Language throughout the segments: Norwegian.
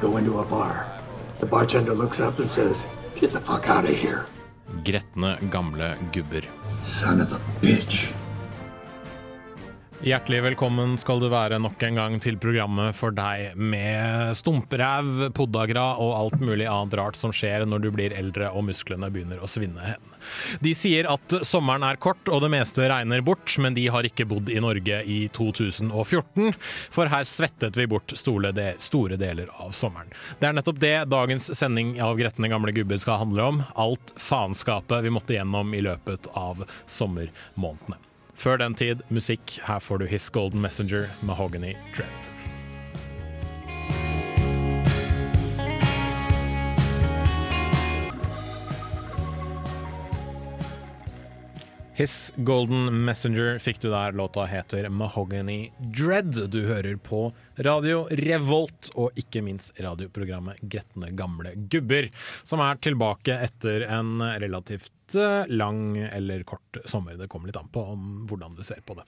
go into a bar. The bartender looks up and says, Get the fuck out of here. Gretne gamle gubber. Son of a bitch. Hjertelig velkommen skal du være nok en gang til programmet for deg med stumperæv, poddagra og alt mulig annet rart som skjer når du blir eldre og musklene begynner å svinne hen. De sier at sommeren er kort og det meste regner bort, men de har ikke bodd i Norge i 2014, for her svettet vi bort store, deler av sommeren. Det er nettopp det dagens sending av Gretne gamle gubber skal handle om. Alt faenskapet vi måtte gjennom i løpet av sommermånedene. Før den tid, musikk. Her får du His Golden Messenger, Mahogany Dread. His Golden Messenger fikk du der. Låta heter Mahogany Dread. Du hører på Radio Revolt, og ikke minst radioprogrammet Gretne gamle gubber, som er tilbake etter en relativt eh, lang eller kort sommer. Det kommer litt an på om hvordan du ser på det.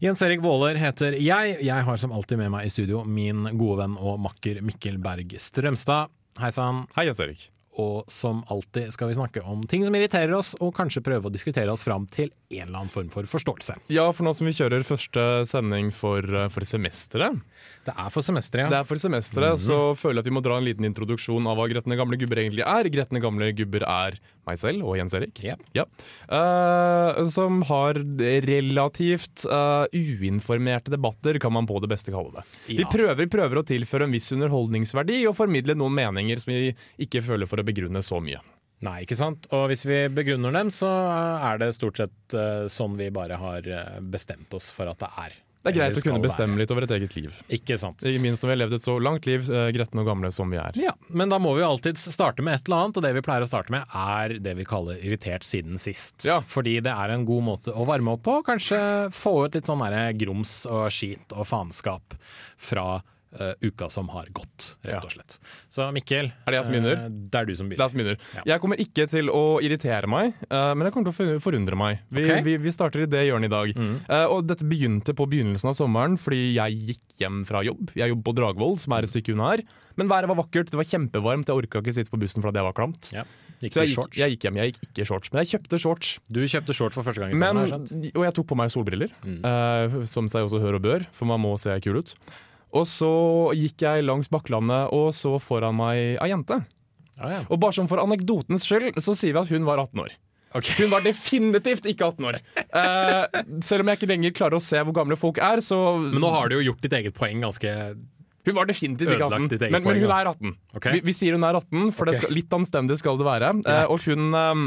Jens Erik Våler heter jeg. Jeg har som alltid med meg i studio min gode venn og makker Mikkel Berg Strømstad. Hei sann. Hei, Jens Erik og som alltid skal vi snakke om ting som irriterer oss, og kanskje prøve å diskutere oss fram til en eller annen form for forståelse. Ja, for nå som vi kjører første sending for, eh, for semesteret Det er for semesteret, ja. Det er for semesteret, mm så føler jeg at vi må dra en liten introduksjon av hva Gretne gamle gubber egentlig er. Gretne gamle gubber er meg selv og Jens Erik. Yep. Ja. Uh, som har relativt uh, uinformerte debatter, kan man på det beste kalle det. Ja. Vi prøver, prøver å tilføre en viss underholdningsverdi og formidle noen meninger som vi ikke føler for å begrunne så mye. Nei, ikke sant. Og hvis vi begrunner dem, så er det stort sett uh, sånn vi bare har eh, bestemt oss for at det er. Det er greit å kunne bestemme litt over et eget liv. Ikke sant. Ikke minst når vi har levd et så langt liv, uh, gretne og gamle som vi er. Ja, Men da må vi jo alltid starte med et eller annet, og det vi pleier å starte med er det vi kaller irritert siden sist. Ja. Fordi det er en god måte å varme opp på, kanskje få ut litt sånn grums og skit og faenskap fra Uh, uka som har gått, rett og slett. Så Mikkel, er det jeg som begynner? Uh, det er du som begynner. Er. Ja. Jeg kommer ikke til å irritere meg, uh, men jeg kommer til å forundre meg. Vi, okay. vi, vi starter i det hjørnet i dag. Mm. og dette begynte på begynnelsen av sommeren fordi jeg gikk hjem fra jobb. Jeg jobber på Dragvoll, som er et stykke unna her. Men været var vakkert, det var kjempevarmt, jeg orka ikke sitte på bussen fordi det var klamt. Ja. Gikk så jeg gikk, jeg gikk, hjem, jeg gikk ikke shorts, men jeg kjøpte shorts. Du kjøpte shorts for første gang i sommer? Og jeg tok på meg solbriller, mm. som seg også hør og bør, for man må se kul ut. Og så gikk jeg langs Bakklandet og så foran meg ei jente. Ah, ja. Og bare sånn for anekdotens skyld så sier vi at hun var 18 år. Okay. Hun var definitivt ikke 18 år. Eh, selv om jeg ikke lenger klarer å se hvor gamle folk er, så Men nå har du jo gjort ditt eget poeng ganske hun var definitivt ikke 18, men, men, hun er 18. Okay. Vi, vi, sier hun er 18, for okay. skal, litt anstendig skal det være. Eh, og hun, um,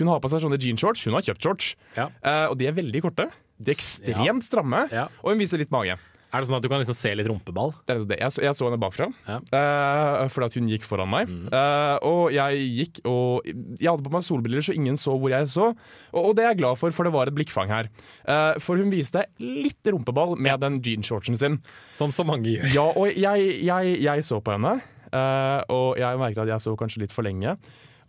hun har på seg sånne jeanshorts. Hun har kjøpt shorts, ja. eh, og de er veldig korte. De er ekstremt stramme, ja. og hun viser litt mage. Er det sånn at du kan liksom se litt rumpeball? Det er det. Jeg, så, jeg så henne bakfra, ja. uh, fordi at hun gikk foran meg. Mm. Uh, og jeg gikk og Jeg hadde på meg solbriller, så ingen så hvor jeg så. Og, og det er jeg glad for, for det var et blikkfang her. Uh, for hun viste litt rumpeball med den jeanshortsen sin. Som så mange gjør. Ja, og jeg, jeg, jeg så på henne, og jeg merket at jeg så kanskje litt for lenge.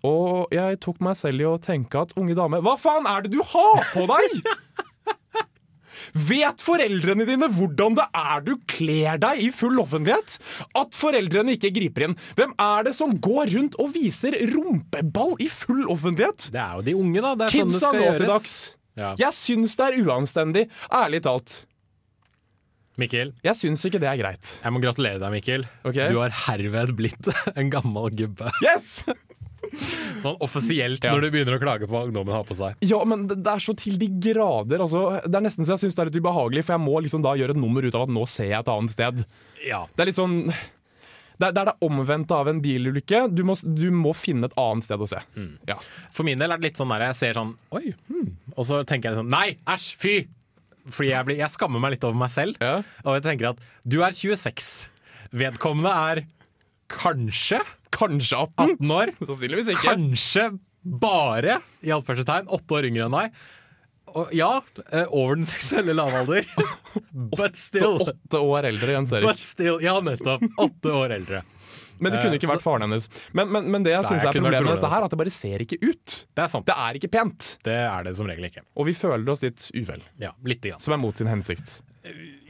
Og jeg tok meg selv i å tenke at unge dame, hva faen er det du har på deg?! Vet foreldrene dine hvordan det er du kler deg i full offentlighet? At foreldrene ikke griper inn. Hvem er det som går rundt og viser rumpeball i full offentlighet? Det er jo de unge, da. Det er Kidsa sånn det skal nå til dags. Ja. Jeg syns det er uanstendig, ærlig talt. Mikkel, Jeg syns ikke det er greit. jeg må gratulere deg, Mikkel. Okay. Du har herved blitt en gammel gubbe. Yes! Sånn offisielt når du begynner å klage på hva ungdommen har på seg. Ja, men det det er så til de grader. Altså, det er nesten så jeg syns det er litt ubehagelig, for jeg må liksom da gjøre et nummer ut av at nå ser jeg et annet sted. Ja. Det er litt sånn det er, det er det omvendte av en bilulykke. Du må, du må finne et annet sted å se. Ja. For min del er det litt sånn der jeg ser sånn Oi, hmm. Og så tenker jeg sånn Nei, æsj, fy! Fordi jeg, blir, jeg skammer meg litt over meg selv. Ja. Og jeg tenker at du er 26. Vedkommende er kanskje Kanskje 18? 18 år. Sannsynligvis ikke. Kanskje bare, i anførselstegn, åtte år yngre enn deg. Og ja, eh, over den seksuelle lavalder. But still. åtte år eldre enn But still. Ja, nettopp. Åtte år eldre. Men det kunne Eh, ikke vært faren hennes. Men, men, men det jeg syns er problemet med dette her, er at det bare ser ikke ut. Det er sant. Det er ikke pent. Det er det som regel ikke. Og vi føler oss litt uvel, Ja, litt grann. som er mot sin hensikt.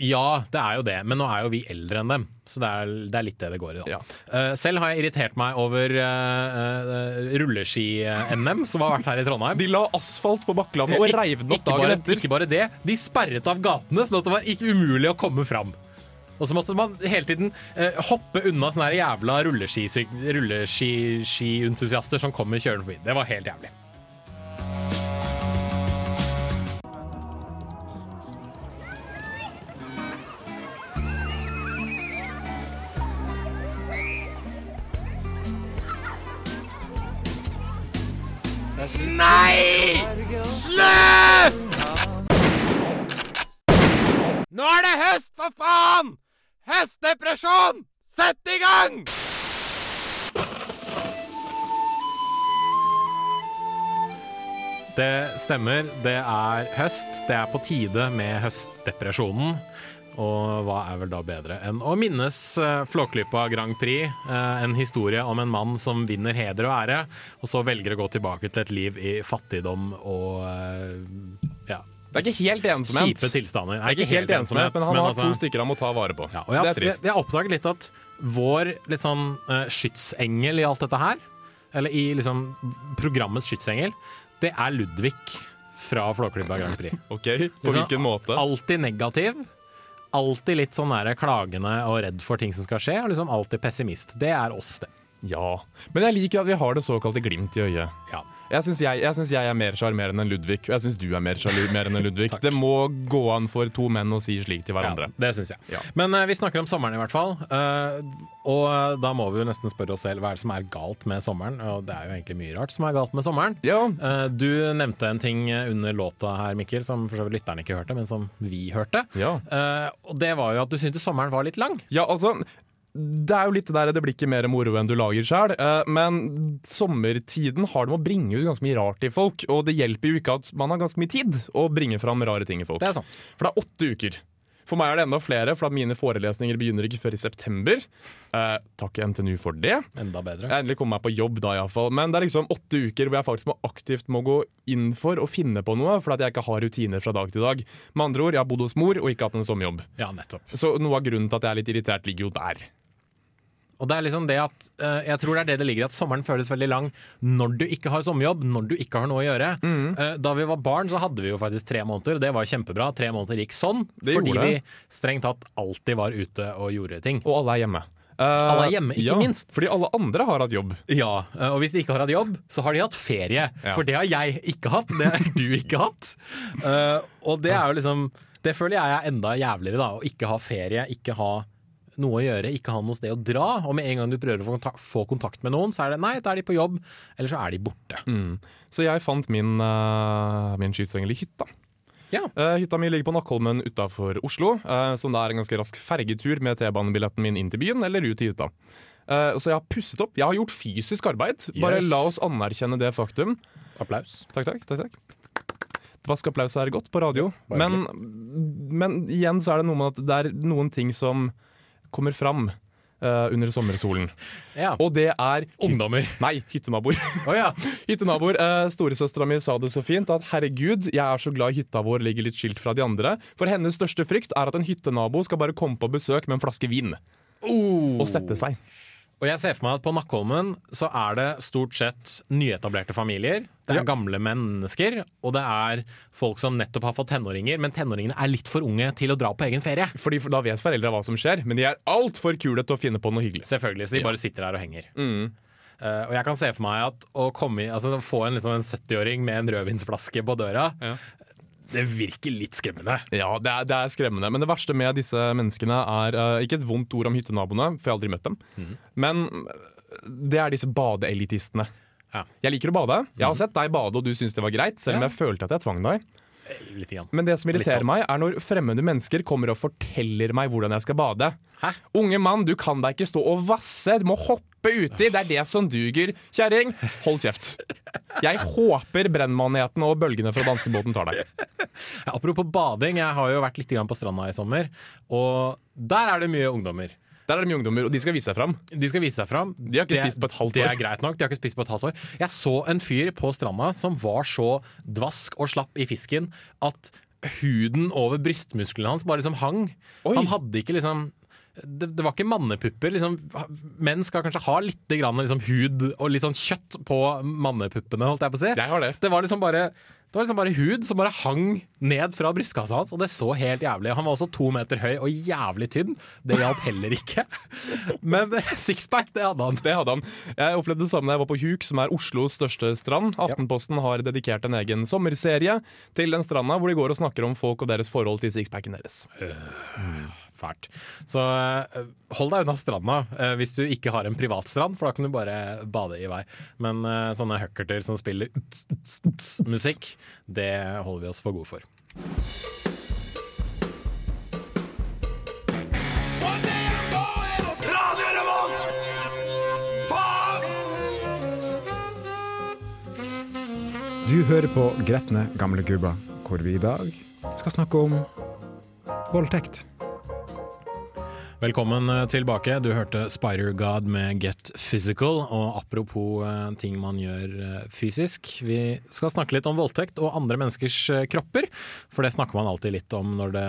Ja, det er jo det, men nå er jo vi eldre enn dem. Så det er, det er litt det det går i. da Ja. Uh, Selv har jeg irritert meg over uh, rulleski-NM, som har vært her i Trondheim. De la asfalt på Bakklandet og Ikke- reiv den opp dagen bare, etter. Ikke bare det, de sperret av gatene, sånn at det var ikke umulig å komme fram. Og så måtte man hele tiden eh, hoppe unna sånne jævla rulleski- rulleski-ski-entusiaster som kommer kjørende forbi. Det var helt jævlig. Nei! Slutt! Nå er det høst, for faen! Høstdepresjon! Sett i gang! Det stemmer. Det er høst. Det er på tide med høstdepresjonen. Og hva er vel da bedre enn å minnes uh, Flåklypa Grand Prix, eh, en historie om en mann som vinner heder og ære, og så velger å gå tilbake til et liv i fattigdom og eh, ja, Det er ikke helt ensomhet. kjipe tilstander. Det er ikke helt ensomhet, men han har altså- to stykker han må ta vare på. ja, og jeg, det er jeg, trist. jeg oppdaget litt at vår litt sånn uh, skytsengel i alt dette her, eller i liksom programmets skytsengel, det er Ludvig fra Flåklypa Grand Prix. Ok, På hvilken måte? Alltid negativ. Alltid litt sånn der klagende og redd for ting som skal skje, og liksom alltid pessimist. Det er oss, det. Ja. Men jeg liker at vi har det såkalte glimt i øyet. Ja. Jeg syns jeg, jeg, jeg er mer sjarmerende enn Ludvig, og jeg syns du er mer sjarmerende enn Ludvig. det må gå an for to menn å si slik til hverandre. Ja, det syns jeg. Ja. Men uh, vi snakker om sommeren i hvert fall. Uh, og eh, da må vi jo nesten spørre oss selv hva er det som er galt med sommeren. Og det er jo egentlig mye rart som er galt med sommeren. Ja. Uh, du nevnte en ting under låta her, Mikkel, som for så vidt lytterne ikke hørte, men som vi hørte. Ja. Og det var jo at du syntes sommeren var litt lang. Ja, altså det er jo litt det der, det blir ikke mer moro enn du lager sjøl, men sommertiden har det med å bringe ut ganske mye rart til folk. Og det hjelper jo ikke at man har ganske mye tid å bringe fram rare ting i folk. Det er sant. For det er åtte uker. For meg er det enda flere, for at mine forelesninger begynner ikke før i september. Eh, takk NTNU for det. Enda bedre. Jeg endelig kommer meg på jobb da, iallfall. Men det er liksom åtte uker hvor jeg faktisk må aktivt må gå inn for å finne på noe, fordi jeg ikke har rutiner fra dag til dag. Med andre ord, jeg har bodd hos mor og ikke hatt en sommerjobb. Ja, nettopp. Så noe av grunnen til at jeg er litt irritert, ligger jo der. Og det er liksom det at uh, Jeg tror det er det det ligger i at sommeren føles veldig lang når du ikke har sommerjobb, når du ikke har noe å gjøre. Mm. Uh, da vi var barn, så hadde vi jo faktisk tre måneder. Det var kjempebra. Tre måneder gikk sånn. Det fordi vi strengt tatt alltid var ute og gjorde ting. Og alle er hjemme. Eh, Alle er hjemme, ikke ja, minst. Fordi alle andre har hatt jobb. Ja, Og hvis de ikke har hatt jobb, så har de hatt ferie. Ja. For det har jeg ikke hatt. Det har du ikke hatt. Og det er jo liksom Det føler jeg er enda jævligere, da. Å ikke ha ferie, ikke ha noe å gjøre, ikke ha noe sted å dra. Og med en gang du prøver å få kontakt, få kontakt med noen, så er det nei, da er de på jobb, eller så er de borte. Så jeg fant min, uh, min skytsengel i hytta. Ja. Uh, hytta mi ligger på Nakkholmen utafor Oslo, uh, som det er en ganske rask fergetur med T-banebilletten min inn til byen eller ut til hytta. Uh, så jeg har pusset opp. Jeg har gjort fysisk arbeid. Bare Yes. la oss anerkjenne det faktum. Applaus. Takk, takk. takk, takk. Vask applaus er godt på radio. Men, men igjen så er det noe med at det er noen ting som kommer fram uh, under sommersolen. Ja. Og det er Ungdommer. Nei, hyttenaboer. Oh, ja. Hyttenaboer. Uh, Storesøstera mi sa det så fint at herregud, jeg er så glad hytta vår ligger litt skilt fra de andre. For hennes største frykt er at en hyttenabo skal bare komme på besøk med en flaske vin og sette seg. Og jeg ser for meg at på Nakkholmen så er det stort sett nyetablerte familier. Det er Ja. gamle mennesker, og det er folk som nettopp har fått tenåringer, men tenåringene er litt for unge til å dra på egen ferie. Fordi Da vet foreldra hva som skjer, men de er altfor kule til å finne på noe hyggelig. Selvfølgelig, så de bare sitter der og henger. Mm. Uh, og jeg kan se for meg at å komme altså, få en, liksom, en 70-åring med en rødvinsflaske på døra, Ja. Det virker litt skremmende. Ja, det er, det er skremmende. Men det verste med disse menneskene er uh, ikke et vondt ord om hyttenaboene, for jeg har aldri møtt dem, men eh, det er disse badeelitistene. Ja. Jeg liker å bade. Jeg har sett deg bade, og du syns det var greit, selv om Ja. jeg følte at jeg tvang deg. Grann. Men det som irriterer meg, er når fremmede mennesker kommer og forteller meg hvordan jeg skal bade. Hæ? Unge mann, du kan da ikke stå og vasse, du må hoppe uti. Det er det som duger. Kjerring, hold kjeft. Jeg håper brennmaneten og bølgene fra danskebåten tar deg. Ja, apropos bading, jeg har jo vært litt på stranda i sommer, og der er det mye ungdommer. Der er det mye ungdommer, og de skal vise seg fram. De skal vise seg fram. De har ikke Det- spist på et halvt Det år. er greit nok. De har ikke spist på et halvt år. Jeg så en fyr på stranda som var så dvask og slapp i fisken at huden over brystmusklene hans bare liksom hang. Oi. Han hadde ikke liksom det, det var ikke mannepupper. Liksom, menn skal kanskje ha litt grann, liksom, hud og litt sånn kjøtt på mannepuppene. holdt jeg på å si. Det. Det var liksom bare det var liksom bare hud som bare hang ned fra brystkassa hans, og det så helt jævlig Han var også to meter høy og jævlig tynn. Det hjalp heller ikke. Men sixpack, det hadde han. Det hadde han. Jeg opplevde det samme da jeg var på Huk, som er Oslos største strand. Aftenposten har dedikert en egen sommerserie til den stranda, hvor de går og snakker om folk og deres forhold til sixpacken deres. Fælt. Så eh, hold deg unna stranda eh, hvis du ikke har en privat strand, for da kan du bare bade i vei. Men eh, sånne huckerter som spiller tss, tss, tss, musikk, det holder vi oss for gode for. Du hører på Gretne gamle gubber, hvor vi i dag skal snakke om voldtekt. Velkommen eh, tilbake. Du hørte Spider God med Get Physical. Og apropos eh, ting man gjør eh, fysisk, vi skal snakke litt om voldtekt og andre menneskers kropper. For det snakker man alltid litt om når det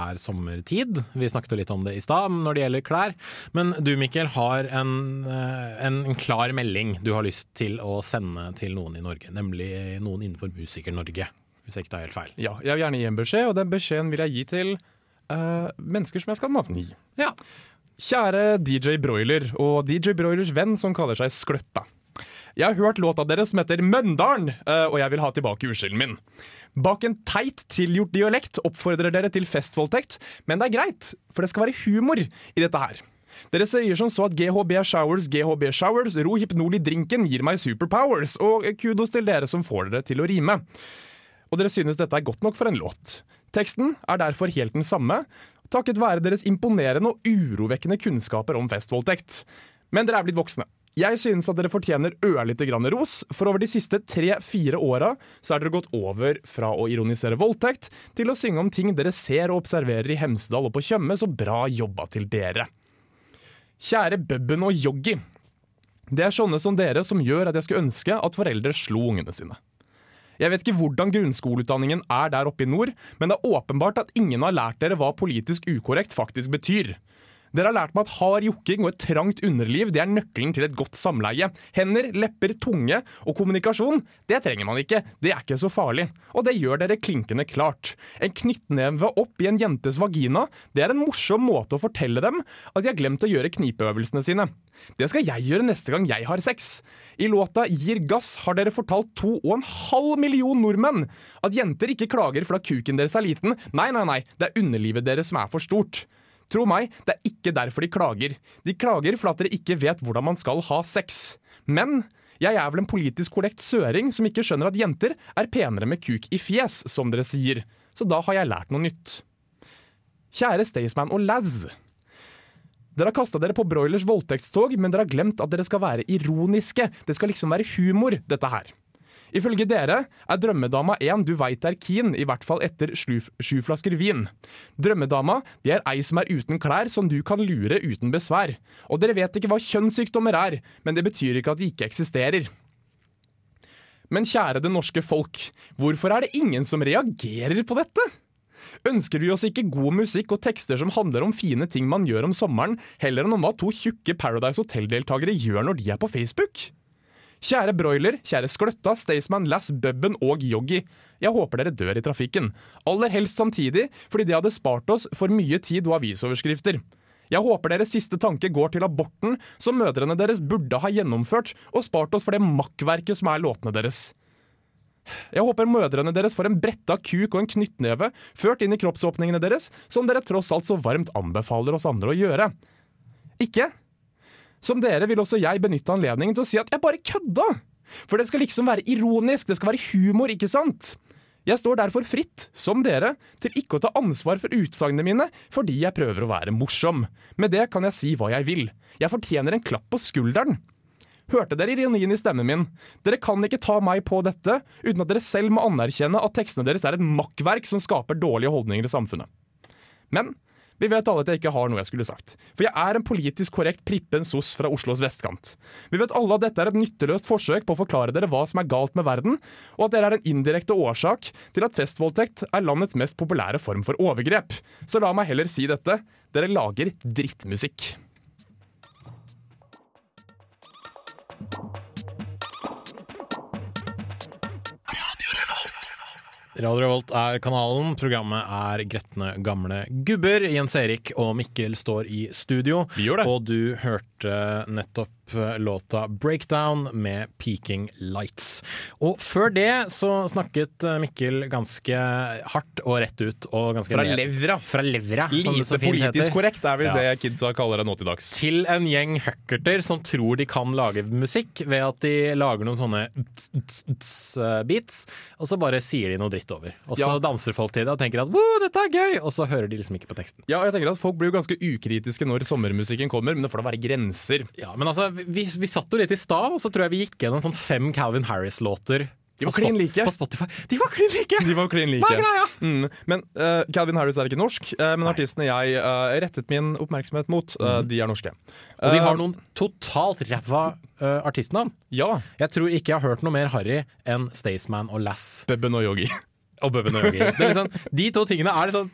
er sommertid. Vi snakket jo litt om det i stad når det gjelder klær. Men du Mikkel har en, en klar melding du har lyst til å sende til noen i Norge. Nemlig noen innenfor Musiker-Norge, hvis jeg ikke tar helt feil. Ja, jeg vil gjerne gi en beskjed, og den beskjeden vil jeg gi til eh, mennesker som jeg skal navngi. Ja. Kjære DJ Broiler og DJ Broilers venn som kaller seg Skløtta. Jeg har hørt låta deres som heter Møndalen, eh, og jeg vil ha tilbake uskylden min. Bak en teit, tilgjort dialekt oppfordrer dere til festvoldtekt, men det er greit, for det skal være humor i dette her. Dere sier som så at GHB Showers, GHB Showers, ro hypnol i drinken gir meg superpowers, og kudos til dere som får dere til å rime. Og dere synes dette er godt nok for en låt. Teksten er derfor helt den samme, takket være deres imponerende og urovekkende kunnskaper om festvoldtekt. Men dere er blitt voksne. Jeg synes at dere fortjener ørlite grann ros, for over de siste tre-fire åra så er dere gått over fra å ironisere voldtekt til å synge om ting dere ser og observerer i Hemsedal og på Tjøme, så bra jobba til dere. Kjære Bubben og Joggi. Det er sånne som dere som gjør at jeg skulle ønske at foreldre slo ungene sine. Jeg vet ikke hvordan grunnskoleutdanningen er der oppe i nord, men det er åpenbart at ingen har lært dere hva politisk ukorrekt faktisk betyr. Dere har lært meg at hard jokking og et trangt underliv det er nøkkelen til et godt samleie. Hender, lepper, tunge og kommunikasjon, det trenger man ikke. Det er ikke så farlig. Og det gjør dere klinkende klart. En knyttneve opp i en jentes vagina, det er en morsom måte å fortelle dem at de har glemt å gjøre knipeøvelsene sine. Det skal jeg gjøre neste gang jeg har sex. I låta Gir gass har dere fortalt to og en halv million nordmenn at jenter ikke klager fordi kuken deres er liten. Nei, nei, nei, det er underlivet deres som er for stort. Tro meg, det er ikke derfor de klager. De klager for at dere ikke vet hvordan man skal ha sex. Men jeg er vel en politisk korrekt søring som ikke skjønner at jenter er penere med kuk i fjes, som dere sier. Så da har jeg lært noe nytt. Kjære Staysman og Laz. Dere har kasta dere på Broilers voldtektstog, men dere har glemt at dere skal være ironiske. Det skal liksom være humor, dette her. Ifølge dere er drømmedama en du veit er keen, i hvert fall etter sju, flasker vin. Drømmedama det er ei som er uten klær, som du kan lure uten besvær. Og dere vet ikke hva kjønnssykdommer er, men det betyr ikke at de ikke eksisterer. Men kjære det norske folk, hvorfor er det ingen som reagerer på dette? Ønsker vi oss ikke god musikk og tekster som handler om fine ting man gjør om sommeren, heller enn om hva to tjukke Paradise Hotel-deltakere gjør når de er på Facebook? Kjære broiler, kjære Skløtta, Staysman, Lass, Bubben og Joggi. Jeg håper dere dør i trafikken. Aller helst samtidig, fordi det hadde spart oss for mye tid og avisoverskrifter. Jeg håper deres siste tanke går til aborten som mødrene deres burde ha gjennomført, og spart oss for det makkverket som er låtene deres. Jeg håper mødrene deres får en bretta kuk og en knyttneve ført inn i kroppsåpningene deres, som dere tross alt så varmt anbefaler oss andre å gjøre. Ikke? Som dere vil også jeg benytte anledningen til å si at jeg bare kødda! For det skal liksom være ironisk, det skal være humor, ikke sant? Jeg står derfor fritt, som dere, til ikke å ta ansvar for utsagnene mine fordi jeg prøver å være morsom. Med det kan jeg si hva jeg vil. Jeg fortjener en klapp på skulderen. Hørte dere ironien i stemmen min? Dere kan ikke ta meg på dette uten at dere selv må anerkjenne at tekstene deres er et makkverk som skaper dårlige holdninger i samfunnet. Men Vi vet alle at jeg ikke har noe jeg skulle sagt. For jeg er en politisk korrekt prippen sos fra Oslos vestkant. Vi vet alle at dette er et nytteløst forsøk på å forklare dere hva som er galt med verden, og at dere er en indirekte årsak til at festvoldtekt er landets mest populære form for overgrep. Så la meg heller si dette. Dere lager drittmusikk. Radio Revolt er kanalen. Programmet er Gretne gamle gubber. Jens Erik og Mikkel står i studio. Og du hørte nettopp låta 'Breakdown' med 'Peaking Lights'. Og før det så snakket eh, Mikkel ganske hardt og rett ut. Og Fra levra. Fra levra, som det så Lite politisk heter. korrekt er vel Ja. det kidsa kaller det nå til dags. Til en gjeng huckerter som tror de kan lage musikk ved at de lager noen sånne tss, tss, tss, eh, beats, og så bare sier de noe dritt over. Og så Ja. danser folk til det og tenker at wow, dette er gøy, og så hører de liksom ikke på teksten. Ja, jeg tenker at Folk blir jo ganske ukritiske når sommermusikken kommer, men det får da være grenser. Ja, men altså, vi, vi satt jo litt i stad, og så tror jeg vi gikk gjennom sånn fem Calvin Harris-låter. De var klin like. På Spotify. De var klin like! De var klin like. Hva er greia? Mm. Men uh, Calvin Harris er ikke norsk, uh, men artistene jeg uh, rettet min oppmerksomhet mot, mm. de er norske. Og de har noen totalt ræva artistnavn. Ja. Jeg tror ikke jeg har hørt noe mer harry enn Staysman og Lass. Bebben og Yogi. og Bubben og Yogi. Det er liksom, de to tingene er litt sånn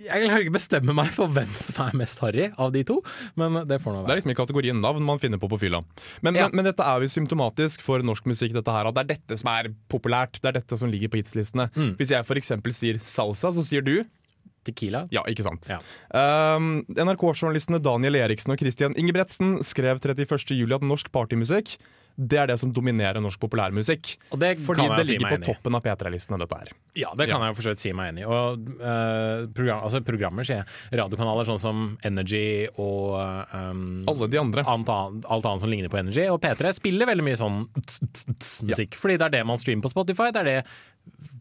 Jeg kan ikke bestemme meg for hvem som er mest harry av de to, men det får nå Det er liksom i kategorien navn man finner på på fylla. Men, Ja. men, men dette er jo symptomatisk for norsk musikk, dette her, at det er dette som er populært. Det er dette som ligger på hitslistene. Mm. Hvis jeg f.eks. sier salsa, så sier du Tequila. ja, ikke sant. Ja. Um, NRK-journalistene Daniel Eriksen og Christian Ingebretsen skrev 31.07 at norsk partymusikk det er det som dominerer norsk populærmusikk. Og det Fordi kan det ligger si meg på toppen av P3-listene, dette her. Ja, det kan Ja. jeg jo for så vidt si meg enig i. Og uh, program, altså programmer, sier jeg. Radiokanaler sånn som Energy og um, Alle de andre. alt, annet, alt annet som ligner på Energy. Og P3 spiller veldig mye sånn tss, tss, tss, musikk, fordi det er det man streamer på Spotify. Det er det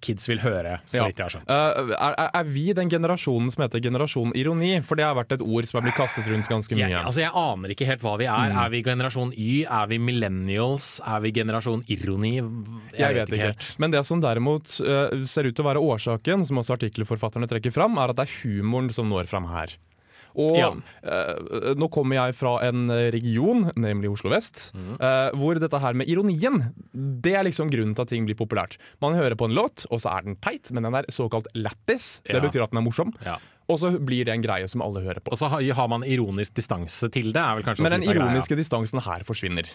kids vil høre, så vidt jeg har skjønt. Uh, er, er- vi den generasjonen som heter generasjon ironi? For det har vært et ord som er blitt kastet rundt ganske mye. Jeg, altså jeg aner ikke helt hva vi er. Er vi generasjon Y? Er vi millennials? Er vi generasjon ironi? Jeg vet ikke. helt. Men det som derimot uh, ser ut til å være årsaken, som også artikkelforfatterne trekker fram, er at det er humoren som når fram her. Og Ja. uh, nå kommer jeg fra en region, nemlig Oslo vest, mm. uh, hvor dette her med ironien, det er liksom grunnen til at ting blir populært. Man hører på en låt, og så er den teit, men den er såkalt lættis. Det betyr at den er morsom. Ja. Og så blir det en greie som alle hører på. Og så har, man ironisk distanse til det. Men den ironiske greia. distansen her forsvinner.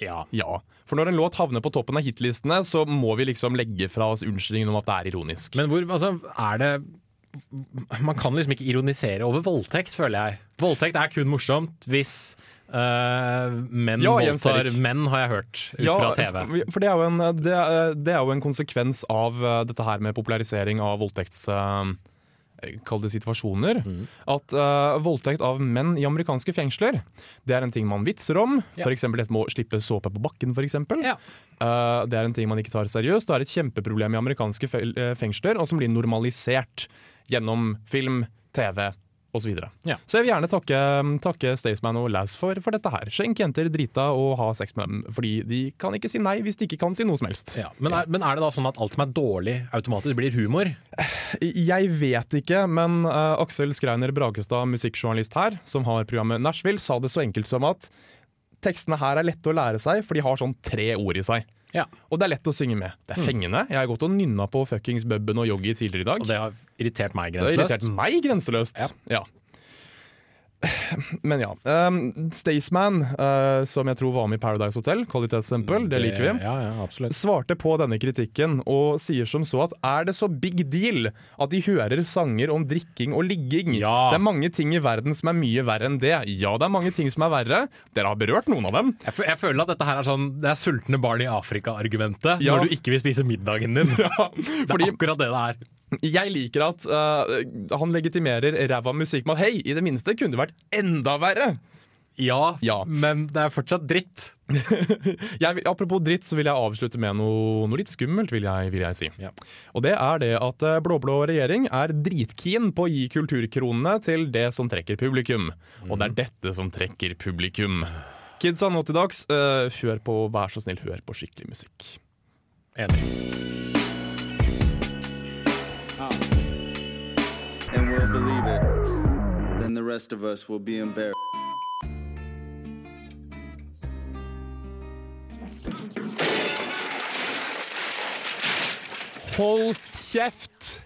Ja. Ja, For når en låt havner på toppen av hitlistene, så må vi liksom legge fra oss unnskyldningen om at det er ironisk. Men hvor, altså, er det Man kan liksom ikke ironisere over voldtekt, føler jeg. Voldtekt er kun morsomt hvis uh, menn Ja, voldtar menn, har jeg hørt ut Ja, fra TV. for- det er, jo en, det, er, det er jo en konsekvens av dette her med popularisering av voldtekts... uh, Kall det situasjoner. Mm. At uh, voldtekt av menn i amerikanske fengsler Det er en ting man vitser om. Ja. Eksempel dette med å slippe såpe på bakken. For eksempel. Ja. Uh, det er en ting man ikke tar seriøst. Det er et kjempeproblem i amerikanske eh, fengsler, og som blir normalisert gjennom film, TV osv. Så, Ja. så jeg vil gjerne takke, takke Staysman og Laz for, for dette her. Skjenk jenter drita og ha sex med dem, fordi de kan ikke si nei hvis de ikke kan si noe som helst. Ja. Men, er, men er det da sånn at alt som er dårlig, automatisk blir humor? Jeg vet ikke, men uh, Aksel Skreiner Bragestad, musikkjournalist her, som har programmet Nashville, sa det så enkelt som at tekstene her er lette å lære seg, for de har sånn tre ord i seg. Ja. Og det er lett å synge med. Det er fengende. Jeg har gått og nynna på fuckings Bubben og Joggi tidligere i dag. Og det har irritert meg Det har grenseløst. irritert meg grenseløst. Ja. Ja. Men ja. Um, Staysman, uh, som jeg tror var med i Paradise Hotel, kvalitetsstempel, det liker vi. Ja, ja. Svarte på denne kritikken og sier som så at er det så big deal at de hører sanger om drikking og ligging? Ja. Det er mange ting i verden som er mye verre enn det. Ja, det er mange ting som er verre. Dere har berørt noen av dem. Jeg, jeg føler at dette her er sånn Det er sultne barn i Afrika-argumentet når du ikke vil spise middagen din. Det fordi- er akkurat det det er. Jeg liker at uh, han legitimerer ræva musikk med at hei, i det minste kunne det vært enda verre. Ja, Ja. men det er fortsatt dritt. Jeg, apropos dritt, så vil jeg avslutte med noe, noe litt skummelt, vil jeg, vil jeg si. Ja. Og det er det at eh, blå-blå regjering er dritkeen på å gi kulturkronene til det som trekker publikum. Og det er dette som trekker publikum. Kidsa nå til dags, uh, hør på, vær så snill, hør på skikkelig musikk. Enig. And we'll believe it. Then the rest of us will be embarrassed. Hold kjeft!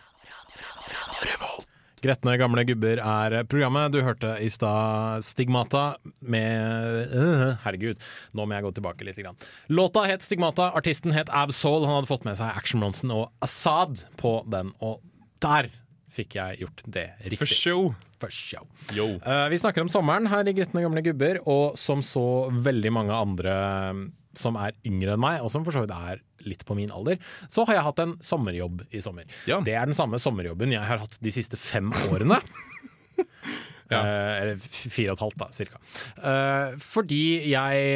Gretne gamle gubber er programmet. Du hørte i stad Stigmata med øh, Herregud, nå må jeg gå tilbake litt. Grann. Låta het Stigmata, artisten het Absol. Han hadde fått med seg Action Bronson og Assad på den, og der fikk jeg gjort det riktig. For show. For show. Uh, vi snakker om sommeren her i Gretne gamle gubber, og som så veldig mange andre som er yngre enn meg, og som for så vidt er litt på min alder, så har jeg hatt en sommerjobb i sommer. Ja. Det er den samme sommerjobben jeg har hatt de siste fem årene. Ja. Uh, eller fire og et halvt, da, cirka. Uh, fordi jeg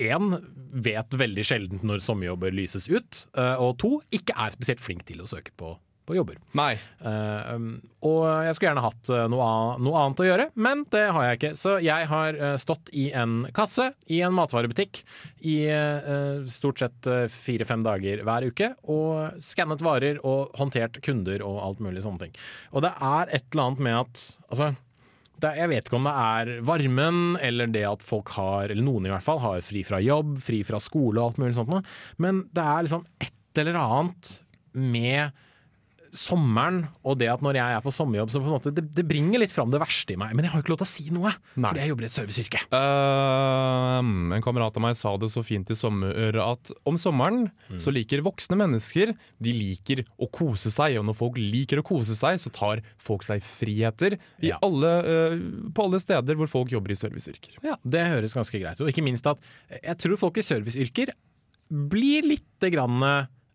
én vet veldig sjelden når sommerjobber lyses ut, eh, og to ikke er spesielt flink til å søke på, på jobber. Nei. Um, og jeg skulle gjerne hatt eh, noe, noe annet å gjøre, men det har jeg ikke. Så jeg har eh, stått i en kasse i en matvarebutikk i uh, stort sett fire-fem dager hver uke, og skannet varer og håndtert kunder og alt mulig sånne ting. Og det er et eller annet med at altså, det, jeg vet ikke om det er varmen, eller det at folk har, eller noen i hvert fall, har fri fra jobb, fri fra skole og alt mulig sånt noe, men det er liksom et eller annet med sommeren og det at når jeg er på sommerjobb, så på en måte det, det bringer litt fram det verste i meg. Men jeg har jo ikke lov til å si noe, Nei. fordi jeg jobber i et serviceyrke. Uh, en kamerat av meg sa det så fint i sommer at om sommeren så liker voksne mennesker De liker å kose seg, og når folk liker å kose seg, så tar folk seg friheter i Ja. alle, uh, på alle steder hvor folk jobber i serviceyrker. Ja, Det høres ganske greit ut. Og ikke minst at jeg tror folk i serviceyrker blir lite grann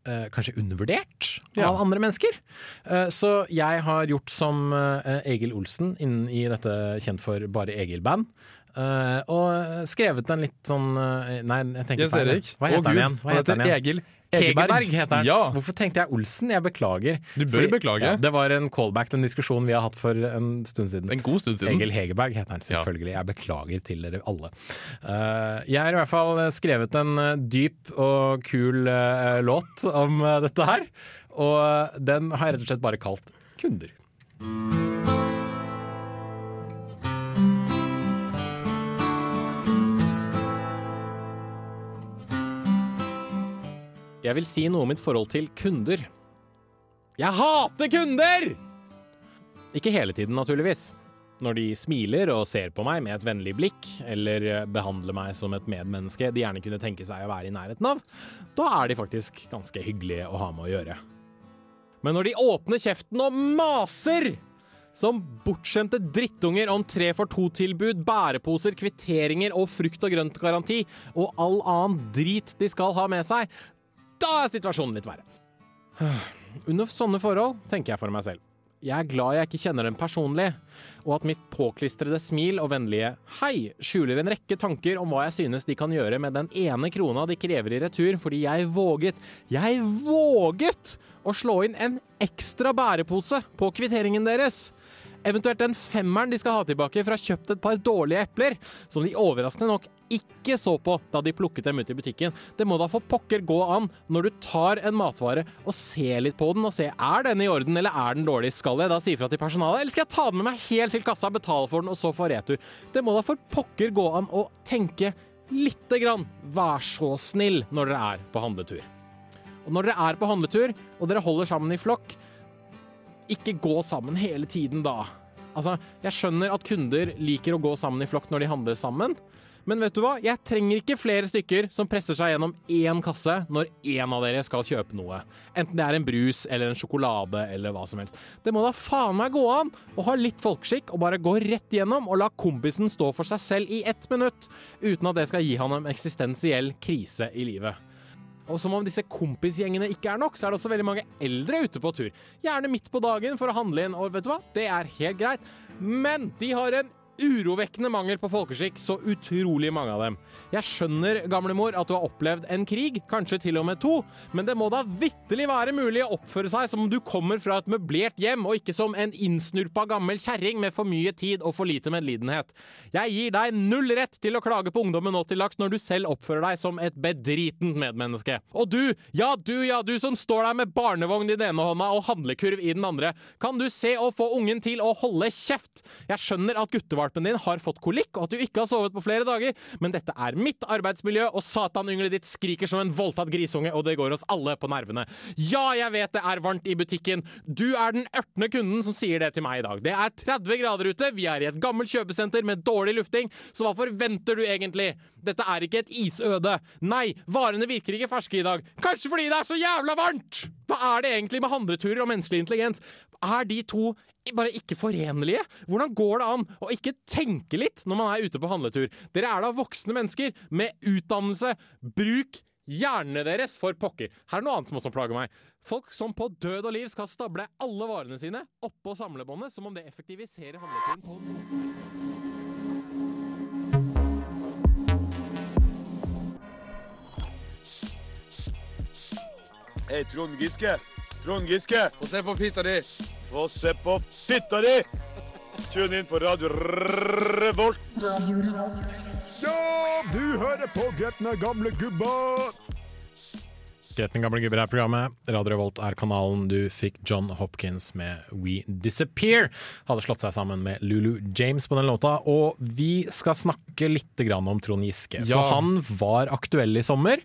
eh, kanskje undervurdert Ja. av andre mennesker. Eh, så jeg har gjort som eh, Egil Olsen innen i dette kjent for Bare Egil-band. eh, og skrevet en litt sånn eh, Nei, jeg tenker Jens. Erik. Hva Å, heter han igjen? Hva heter han heter? Egil Hegerberg Hegerberg heter han. Ja. Hvorfor tenkte jeg Olsen? Jeg beklager. Du bør beklage. det var en callback til en diskusjon vi har hatt for en stund siden. En god stund siden. Egil Hegerberg heter han selvfølgelig. Jeg beklager til dere alle. Uh, jeg har i hvert fall skrevet en eh, dyp og kul uh, låt om uh, dette her. Og den har jeg rett og slett bare kalt Kunder. Jeg vil si noe om mitt forhold til kunder. Jeg hater kunder! Ikke hele tiden, naturligvis. Når de smiler og ser på meg med et vennlig blikk, eller eh, behandler meg som et medmenneske de gjerne kunne tenke seg å være i nærheten av, da er de faktisk ganske hyggelige å ha med å gjøre. Men når de åpner kjeften og maser som bortskjemte drittunger om tre for to-tilbud, bæreposer, kvitteringer og frukt og grønt-garanti, og all annen drit de skal ha med seg, da er situasjonen litt verre. Under sånne forhold tenker jeg for meg selv. Jeg er glad jeg ikke kjenner dem personlig, og at mitt påklistrede smil og vennlige hei skjuler en rekke tanker om hva jeg synes de kan gjøre med den ene krona de krever i retur fordi jeg våget, jeg våget å slå inn en ekstra bærepose på kvitteringen deres. Eventuelt den femmeren de skal ha tilbake fra kjøpt et par dårlige epler, som de overraskende nok ikke så på da de plukket dem ut i butikken. Det må da for pokker gå an når du tar en matvare og ser litt på den og ser er den i orden eller er den dårlig. Skal jeg da si fra til personalet, eller skal jeg ta den med meg helt til kassa, betale for den og så få retur? Det må da for pokker gå an å tenke lite grann. Vær så snill når dere er på handletur. Og når dere er på handletur, og dere holder sammen i flokk, ikke gå sammen hele tiden da. Altså, jeg skjønner at kunder liker å gå sammen i flokk når de handler sammen, men vet du hva? Jeg trenger ikke flere stykker som presser seg gjennom én kasse når én av dere skal kjøpe noe. Enten det er en brus eller en sjokolade eller hva som helst. Det må da faen meg gå an å ha litt folkeskikk og bare gå rett gjennom og la kompisen stå for seg selv i ett minutt, uten at det skal gi han en eksistensiell krise i livet. Og som om disse kompisgjengene ikke er nok, så er det også veldig mange eldre ute på tur. Gjerne midt på dagen for å handle inn, og vet du hva? Det er helt greit. Men de har en urovekkende mangel på folkeskikk, så utrolig mange av dem. Jeg skjønner, gamlemor, at du har opplevd en krig, kanskje til og med to, men det må da vitterlig være mulig å oppføre seg som om du kommer fra et møblert hjem, og ikke som en innsnurpa gammel kjerring med for mye tid og for lite medlidenhet. Jeg gir deg null rett til å klage på ungdommen nå til laks når du selv oppfører deg som et bedritent medmenneske. Og du, ja du, ja du som står der med barnevogn i den ene hånda og handlekurv i den andre, kan du se og få ungen til å holde kjeft? Jeg skjønner at guttevalpen din har fått kolikk, og at du ikke har sovet på flere dager, men dette er mitt arbeidsmiljø, og satan-ynglet ditt skriker som en voldtatt grisunge, og det går oss alle på nervene. Ja, jeg vet det er varmt i butikken. Du er den ørtende kunden som sier det til meg i dag. Det er 30 grader ute, vi er i et gammelt kjøpesenter med dårlig lufting, så hva forventer du egentlig? Dette er ikke et isøde. Nei, varene virker ikke ferske i dag. Kanskje fordi det er så jævla varmt! Hva er det egentlig med handleturer og menneskelig intelligens? Er de to bare ikke forenlige? Hvordan går det an å ikke tenke litt når man er ute på handletur? Dere er da voksne mennesker med utdannelse. Bruk hjernene deres, for pokker. Her er noe annet som også plager meg. Folk som på død og liv skal stable alle varene sine oppå samlebåndet, som om det effektiviserer handleturen på Hei, Trond Giske. Trond Giske. Få se på fitta di. Få se på fitta di! Tune inn på Radio Revolt. Ja, du hører på Gretne gamle gubba! Gretne gamle gubber er programmet. Radio Revolt er kanalen. Du fikk John Hopkins med We Disappear. Hadde slått seg sammen med Lulu James på den låta. Og vi skal snakke litt om Trond Giske. Ja. Han var aktuell i sommer.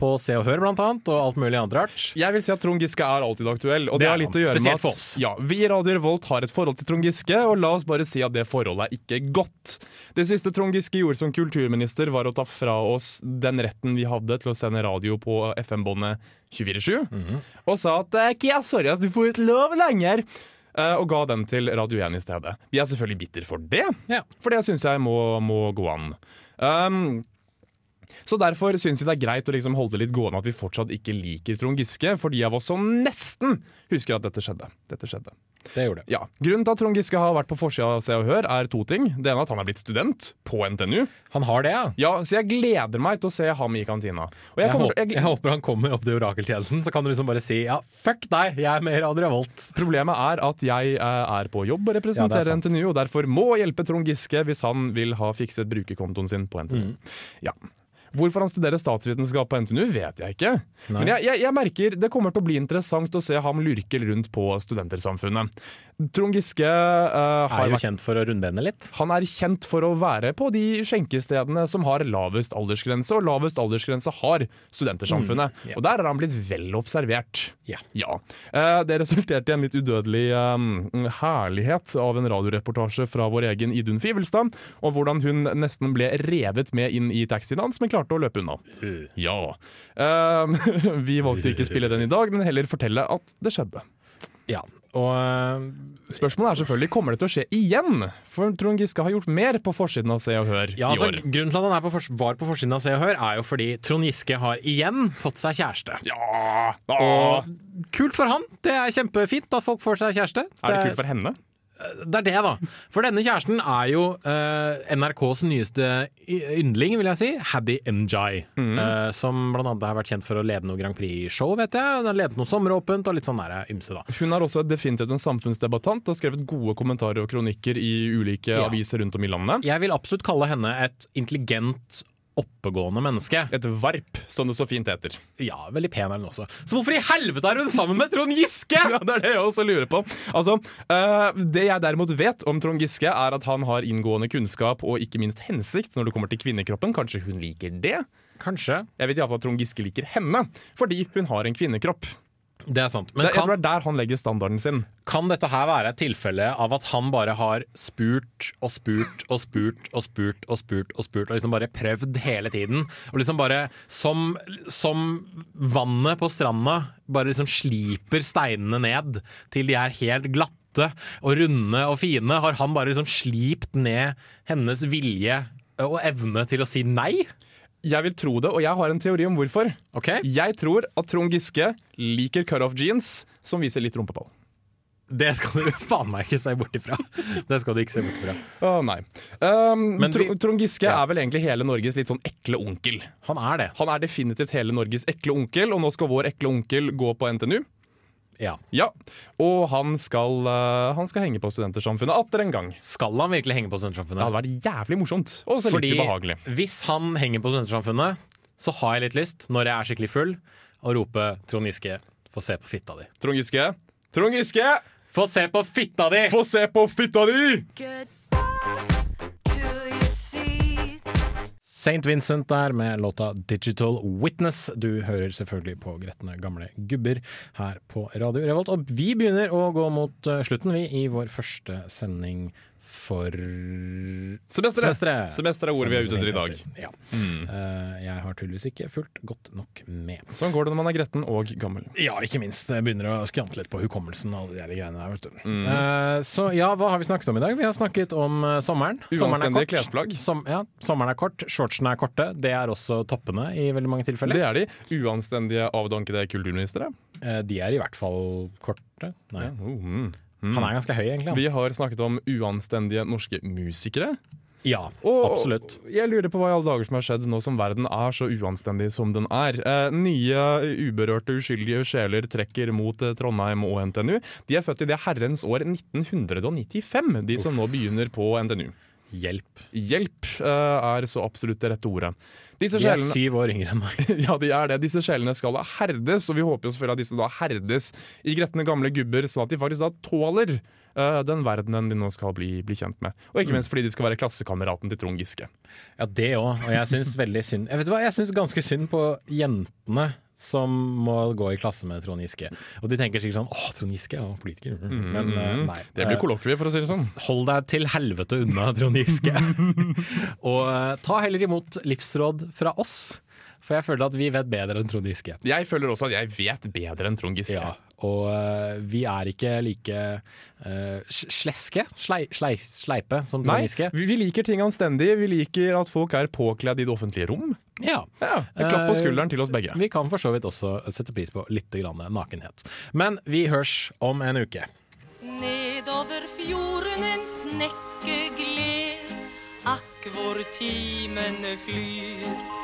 På Se og Hør, blant annet, og alt mulig andre rart. Jeg vil si at Trond Giske er alltid aktuell. Og Det det, har litt å gjøre med at. Ja, Vi i Radio Revolt har et forhold til Trond Giske, og la oss bare si at det forholdet er ikke godt. Det siste Trond Giske gjorde som kulturminister, var å ta fra oss den retten vi hadde til å sende radio på FM-båndet 24-7, Mhm. og sa at eh, Kia, sorry, ass, du får ikke lov lenger. eh, Og ga den til Radio 1 i stedet. Vi er selvfølgelig bitter for det, Ja. for det syns jeg må, må gå an. Um, så derfor syns vi det er greit å liksom holde det litt gående at vi fortsatt ikke liker Trond Giske, for de av oss som nesten husker at dette skjedde. Dette skjedde. Det gjorde det. Ja, Grunnen til at Trond Giske har vært på forsida av Se og Hør, er to ting. Det ene er at han er blitt student på NTNU. Han har det, ja. Ja, Så jeg gleder meg til å se ham i kantina. Jeg Jeg, kommer, jeg, jeg håper han kommer opp til orakeltjenesten, så kan du liksom bare si ja, fuck deg, jeg er med i Radio Revolt. Problemet er at jeg eh, er på jobb og representerer Ja. NTNU, og derfor må hjelpe Trond Giske hvis han vil ha fikset brukerkontoen sin på NTNU. Mm. Ja. Hvorfor han studerer statsvitenskap på NTNU, vet jeg ikke. Men jeg, jeg, jeg merker det kommer til å bli interessant å se ham lurke rundt på Studentersamfunnet. Trond Giske uh, har Er jo vært kjent for å rundbene litt. Han er kjent for å være på de skjenkestedene som har lavest aldersgrense, og lavest aldersgrense har Studentersamfunnet. ja. Og der er han blitt vel observert. Ja. Uh, Det resulterte i en litt udødelig eh, herlighet av en radioreportasje fra vår egen Idun Fivelstad, og hvordan hun nesten ble revet med inn i taxien hans, men klarte å løpe unna. Ja. Uh, Vi valgte ikke å spille den i dag, men heller fortelle at det skjedde. Ja. Og øh, Spørsmålet er selvfølgelig kommer det til å skje igjen, for Trond Giske har gjort mer på forsiden av Se og Hør ja, i altså, år. Grunnen til at han er på var på forsiden av Se og Hør, er jo fordi Trond Giske har igjen fått seg kjæreste. Ja! Og kult for han. Det er kjempefint at folk får seg kjæreste. Er det kult for henne? Det er det, da. For denne kjæresten er jo uh, NRKs nyeste yndling, vil jeg si. Haddy Njai. Mm. Uh, som blant annet har vært kjent for å lede noe Grand Prix-show, vet jeg. Hun har ledet noe sommeråpent og litt sånn der ymse, da. Hun er også definitivt en samfunnsdebattant. Har skrevet gode kommentarer og kronikker i ulike Ja. aviser rundt om i landet. Jeg vil absolutt kalle henne et intelligent, oppegående menneske. Et varp, som det så fint heter. Ja, veldig pen er hun også. Så hvorfor i helvete er hun sammen med Trond Giske?! Ja, Det er det jeg også lurer på. Altså, eh, Det jeg derimot vet om Trond Giske, er at han har inngående kunnskap og ikke minst hensikt når det kommer til kvinnekroppen. Kanskje hun liker det? Kanskje. Jeg vet iallfall at Trond Giske liker henne, fordi hun har en kvinnekropp. Det er sant. Men Det, jeg tror kan, det er der han legger standarden sin. kan dette her være et tilfelle av at han bare har spurt og spurt og spurt og spurt og spurt og spurt og liksom bare prøvd hele tiden? Og liksom bare som, som vannet på stranda bare liksom sliper steinene ned til de er helt glatte og runde og fine, har han bare liksom slipt ned hennes vilje og evne til å si nei? Jeg vil tro det, og jeg har en teori om hvorfor. OK? Jeg tror at Trond Giske liker cutoff jeans som viser litt rumpeball. Det skal du faen meg ikke se bort ifra. Det skal du ikke se bort ifra. Å nei. Um, Men vi- Trond Giske Ja. er vel egentlig hele Norges litt sånn ekle onkel. Han er det. Han er definitivt hele Norges ekle onkel, og nå skal vår ekle onkel gå på NTNU. Ja. Ja, Og han skal, uh, han skal henge på Studentersamfunnet atter en gang. Skal han virkelig henge på Studentersamfunnet? Det hadde vært jævlig morsomt, og så litt ubehagelig. hvis han henger på Studentersamfunnet, så har jeg litt lyst, når jeg er skikkelig full, å rope Trond Giske, få se på fitta di. Trond Giske, Trond Giske, Få se på fitta di! få se på fitta di! St. Vincent der med låta 'Digital Witness'. Du hører selvfølgelig på Gretne gamle gubber her på Radio Revolt. Og vi begynner å gå mot eh, slutten, vi, i vår første sending for Semesteret. semesteret. Semester er ordet vi er ute etter i dag. Ja. Eh, jeg har tydeligvis ikke fulgt godt nok med. Sånn går det når man er gretten og gammel. Ja, ikke minst. Jeg begynner å skrante litt på hukommelsen. og de greiene der, vet du. Mm. Uh, så ja, hva har vi snakket om i dag? Vi har snakket om uh, sommeren. Er Uanstendige klesplagg. Som, ja, sommeren er kort, shortsene er korte. Det er også toppene i veldig mange tilfeller. Det er de. Uanstendige, avdankede kulturministre. De er i hvert fall korte. Nei. Oh, mm. Han er ganske høy, egentlig. Vi har snakket om uanstendige norske musikere. Ja, Og absolutt. jeg lurer på hva i alle dager som har skjedd nå som verden er så uanstendig som den er. Eh, nye uberørte, uskyldige sjeler trekker mot eh, Trondheim og NTNU. De er født i det herrens år 1995, de som nå begynner på NTNU. Hjelp. Hjelp uh, er så absolutt det rette ordet. Disse De er sjelene syv år yngre enn meg. ja, de er det. Disse sjelene skal da herdes, og vi håper jo selvfølgelig at disse da herdes i gretne gamle gubber, sånn at de faktisk da tåler uh, den verdenen de nå skal bli, bli kjent med. Og ikke minst fordi de skal være klassekameraten til Trond Giske. Ja, det òg. Og jeg syns veldig synd Jeg vet hva, jeg syns ganske synd på jentene som må gå i klasse med Trond Giske. Og de tenker sikkert sånn åh, Trond Giske er ja, politiker. Men eh, nei. Mm. Det blir kollokvie, for å si det sånn. Hold deg til helvete unna, Trond Giske. og eh, ta heller imot livsråd fra oss, for jeg føler at vi vet bedre enn Trond Giske. Jeg føler også at jeg vet bedre enn Trond Giske. Ja, og uh, vi er ikke like uh, sleske, slei, slei, sleipe, som Trond Giske. Nei, vi liker ting anstendig. Vi liker at folk er påkledd i det offentlige rom. Ja. Ja, En klapp på Eh, skulderen til oss begge. Vi kan for så vidt også sette pris på litt grann nakenhet. Men vi hørs om en uke. Nedover fjorden en snekke gled, akk hvor timene flyr.